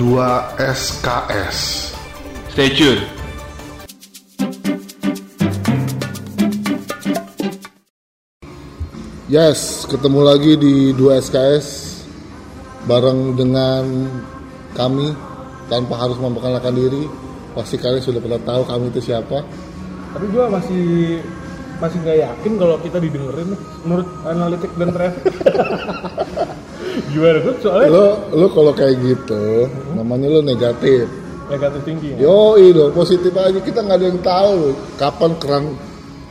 2 SKS. Stay tune. Yes, ketemu lagi di 2 SKS bareng dengan kami tanpa harus memperkenalkan diri. Pasti kalian sudah pernah tahu kami itu siapa. Tapi gue masih masih nggak yakin kalau kita didengerin nih menurut analitik dan traffic. Gimana tuh soalnya Lo lo kalau kayak gitu, namanya lo negatif. negatif tinggi. Ya? Yo, dong, positif aja. Kita nggak ada yang tahu kapan keran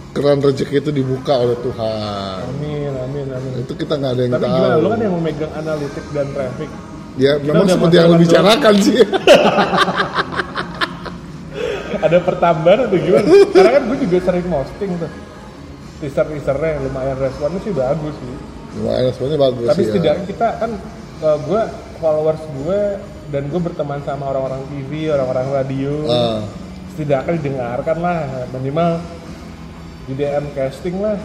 keran rezeki itu dibuka oleh Tuhan. Amin, amin, amin. Itu kita nggak ada yang Tapi tahu. gimana? Lo kan yang memegang analitik dan traffic. Ya, memang udah seperti yang lo bicarakan sih. Ada pertambahan atau gimana? Karena kan gue juga sering posting tuh. Teaser-teasernya lumayan responnya sih bagus sih. Lumayan sebenarnya bagus Tapi ya. setidaknya kita kan uh, gue followers gue dan gue berteman sama orang-orang TV, orang-orang radio. Ah. Setidaknya didengarkan lah minimal di DM casting lah.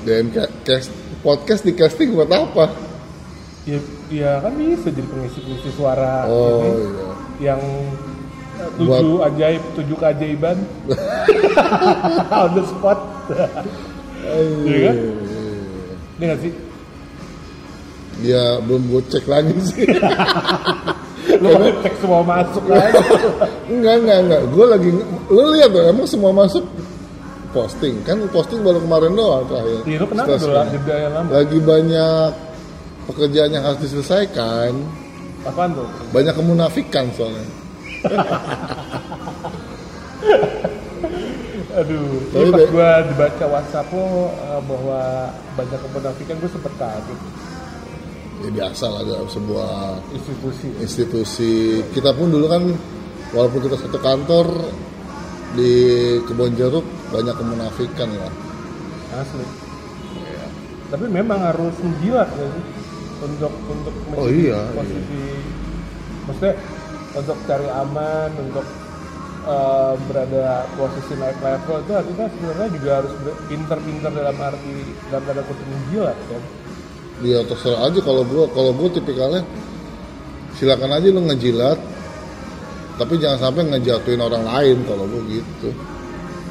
Dan ca- cast, podcast di casting buat apa? Ya, ya kan bisa jadi pengisi-pengisi suara Oh ini iya. yang uh, tujuh ajaib, tujuh keajaiban on the spot. Iya kan? Ini nggak sih? Dia belum gue cek lagi sih. Lu pakai cek semua masuk aja. enggak enggak enggak. Gue lagi lu lihat tuh emang semua masuk posting kan posting baru kemarin doang terakhir. Iya, lu kenapa dulu sekarang. jeda yang lama? Lagi banyak pekerjaan yang harus diselesaikan. Apaan tuh? Banyak kemunafikan soalnya. Aduh, Tapi ini pas gue dibaca WhatsApp lo uh, bahwa banyak kemunafikan gue sempet kaget. Ya biasa lah dalam sebuah institusi. institusi. Kita pun dulu kan walaupun kita satu kantor di kebon jeruk banyak kemunafikan lah Asli. Tapi memang harus menjilat ya sih. Untuk untuk Oh menjadi iya, posisi maksudnya untuk cari aman untuk uh, berada posisi naik level itu kita sebenarnya juga harus pinter-pinter dalam arti dalam tanda kutip menjilat kan. dia terserah aja kalau gua kalau gua tipikalnya silakan aja lu ngejilat tapi jangan sampai ngejatuhin orang lain kalau gua gitu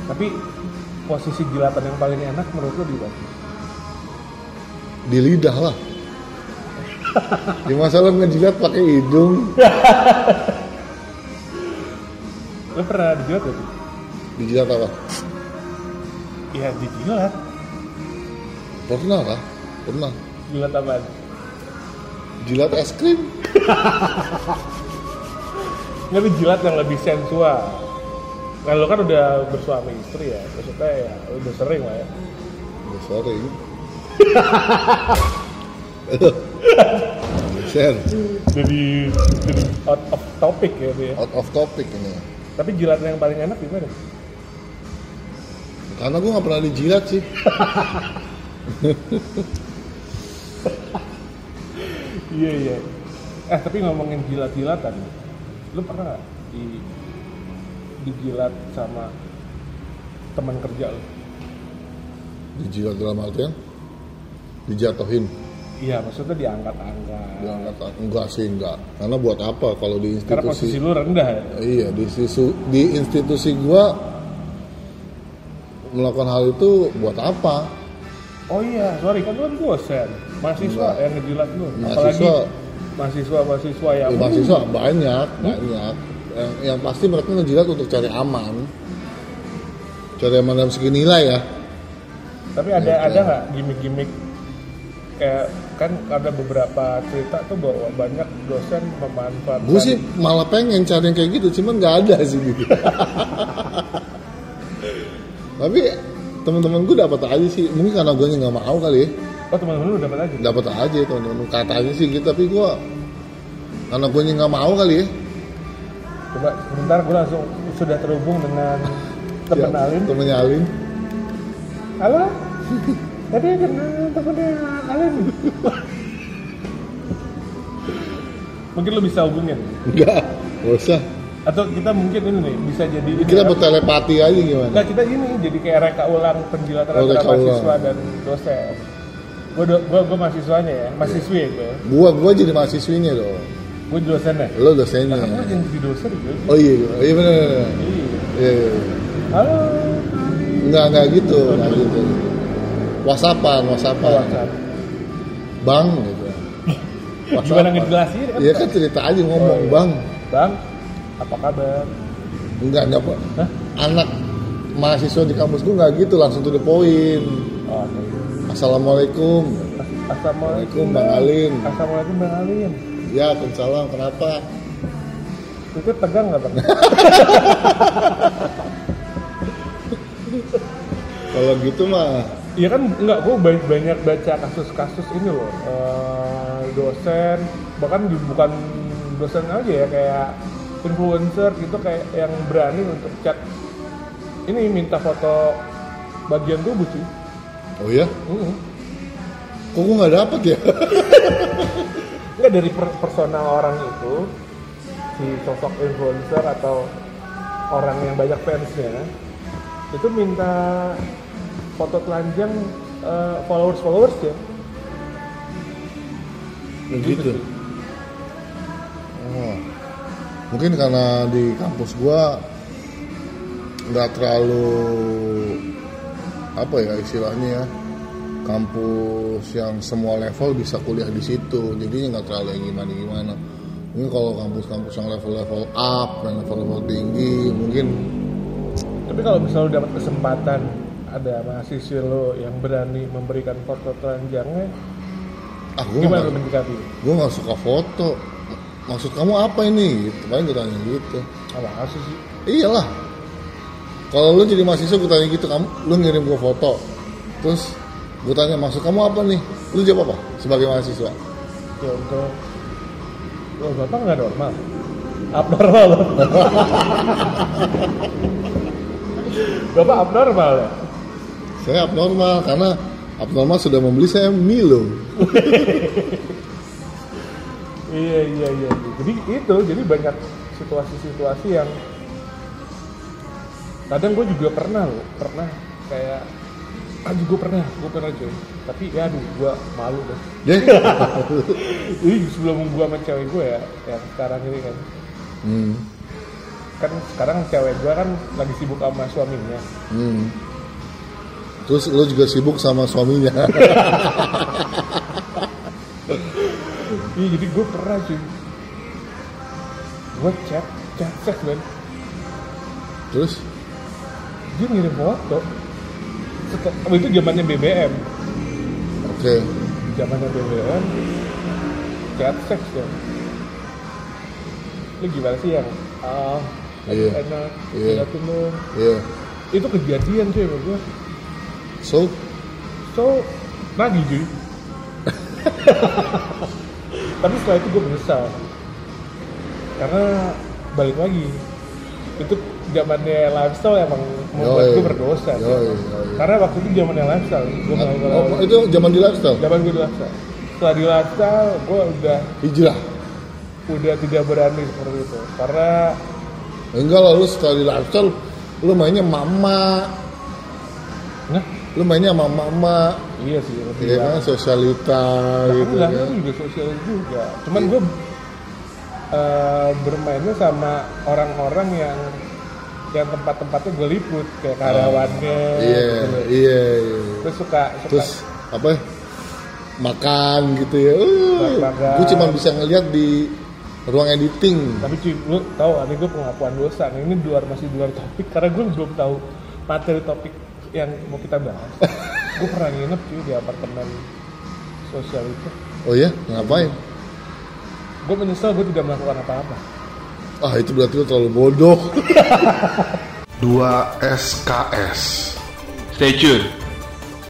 Tapi posisi jilatan yang paling enak menurut lo di mana? di lidah lah di masalah ngejilat pakai hidung Lo pernah dijilat gak sih? dijilat apa Iya dijilat. pernah lah pernah Jilat apaan? jilat es krim Nggak tapi jilat yang lebih sensual. Nah, lo kan udah bersuami istri ya, maksudnya ya udah sering lah ya. Udah sering share Jadi, jadi out of topic ya dia. out of topic ini Tapi jilat yang paling enak gimana? karena gue nggak pernah dijilat sih Iya iya. Eh tapi ngomongin jilat-jilatan, lo pernah nggak di dijilat sama teman kerja lo? dijilat dalam artian dijatuhin Iya, maksudnya diangkat-angkat. diangkat enggak sih enggak karena buat apa kalau di Karena posisi institusi lu rendah ya. iya di institusi di institusi gua melakukan hal itu buat apa Oh iya, sorry kan lu kan dosen, mahasiswa Enggak. yang ngejilat lu. Apalagi Mahasiswa. mahasiswa-mahasiswa yang ya, mahasiswa banyak banyak yang, yang pasti mereka ngejilat untuk cari aman cari aman dalam segi nilai ya Tapi ada Oke. ada nggak gimmick-gimmick kayak kan ada beberapa cerita tuh bahwa banyak dosen memanfaatkan gue sih malah pengen cari yang kayak gitu cuman nggak ada sih. Gitu tapi teman-teman gue dapat aja sih. Mungkin karena gue nggak mau kali ya. Oh teman-teman lu dapat aja? Dapat aja teman-teman. Katanya sih gitu tapi gue karena gue nggak mau kali ya. Coba sebentar gue langsung sudah terhubung dengan temen Ya, Alin temennya Alin. Halo tadi kenal temennya Alin mungkin lu bisa hubungin enggak nggak usah atau kita mungkin ini nih bisa jadi ini kita ya. bertelepati aja gimana Enggak, kita ini jadi kayak reka ulang penjilatan Oh, antara mahasiswa dan dosen. Gue gua, gua mahasiswanya ya, mahasiswi ya gue. gua gua jadi mahasiswinya dong gue dosennya Lo dosennya. karena gue yang jadi dosen gitu Oh iya, oh iya benar. benar. iya Iya, iya. iya. halo Enggak, enggak gitu, enggak gitu. Whatsappan, whatsappan. WhatsApp Bang gitu. gimana ngejelasin Iya kan cerita aja ngomong, Oh, iya. Bang. bang apa kabar Enggak, enggak Pak. Hah? Anak mahasiswa di kampus gue enggak gitu, langsung to the point. oh, oke. Assalamualaikum. Assalamualaikum Bang Alin. Assalamualaikum Bang Alin Ya, Waalaikumsalam. Kenapa? itu tegang nggak bang? Kalau gitu mah Iya kan nggak, gue banyak, banyak baca kasus-kasus ini loh eh, dosen bahkan bukan dosen aja ya kayak influencer gitu kayak yang berani untuk chat ini minta foto bagian tubuh cuy. Oh ya? Mm. Kok gue nggak dapet ya? Nggak dari per- personal orang itu si sosok influencer atau orang yang banyak fansnya itu minta foto telanjang followers followers ya Begitu. Oh. Mungkin karena di kampus gua nggak terlalu apa ya istilahnya ya kampus yang semua level bisa kuliah di situ jadinya nggak terlalu yang gimana gimana ini kalau kampus-kampus yang level-level up dan level-level tinggi mungkin Tapi kalau misalnya lu dapat kesempatan ada mahasiswa lo yang berani memberikan foto telanjangnya, ah gue gimana lo mendekati? gue nggak suka foto maksud kamu apa ini gitu paling gue tanya gitu Apa kasus sih? Iyalah. Kalau lu jadi mahasiswa gue tanya gitu, kamu lu ngirim gue foto. Terus gue tanya maksud kamu apa nih? Lu jawab apa sebagai mahasiswa? Ya untuk lo bapak nggak normal, abnormal lo. bapak abnormal ya? Saya abnormal karena abnormal sudah membeli saya Milo. Iya iya iya. Jadi itu jadi banyak situasi-situasi yang kadang gue juga pernah loh, pernah kayak aduh gue pernah, gue pernah cuy. Tapi ya aduh gue malu deh. Deh. Jadi sebelum gue sama cewek gue ya, yang sekarang ini kan, hmm. kan sekarang cewek gue kan lagi sibuk sama suaminya. Hmm. Terus lu juga sibuk sama suaminya. Iya jadi gue pernah cuy. Gue chat, chat seks man. Terus Dia ngirim foto. Setel, oh, itu zamannya BBM. oke. zamannya BBM chat seks ya lu gimana sih yang ah Iya. enak Iya. liatin lu Iya. itu kejadian cuy menurut gue So, so nagih cuy tapi setelah itu gue menyesal. Karena balik lagi itu zamannya lifestyle emang membuat gue berdosa sih. Yoi, yoi. karena waktu itu zamannya lifestyle. Gue melakukan oh, itu zaman di lifestyle. zaman gue di lifestyle. Setelah di lifestyle gue udah Hijrah. udah tidak berani seperti itu. Karena Enggak lah lu setelah di lifestyle lu mainnya mama, nah lu mainnya sama mama, iya sih Iya kan sosialita gitu enggak kan. itu juga sosial juga cuman gue eh, bermainnya sama orang-orang yang yang tempat-tempatnya gue liput kayak karyawannya Iya, gitu loh. iya, iya. terus suka suka Terus apa? ya, Makan gitu ya. Uh, gue cuma bisa ngeliat di ruang editing. tapi cuy lu tahu ada gue pengakuan dosa Nah, ini luar masih luar topik karena gue belum tahu materi topik yang mau kita bahas gue pernah nginep cuy di apartemen sosial itu Oh ya, ngapain? gue menyesal gue tidak melakukan apa-apa Ah itu berarti lu terlalu bodoh. 2 SKS. Stay tune.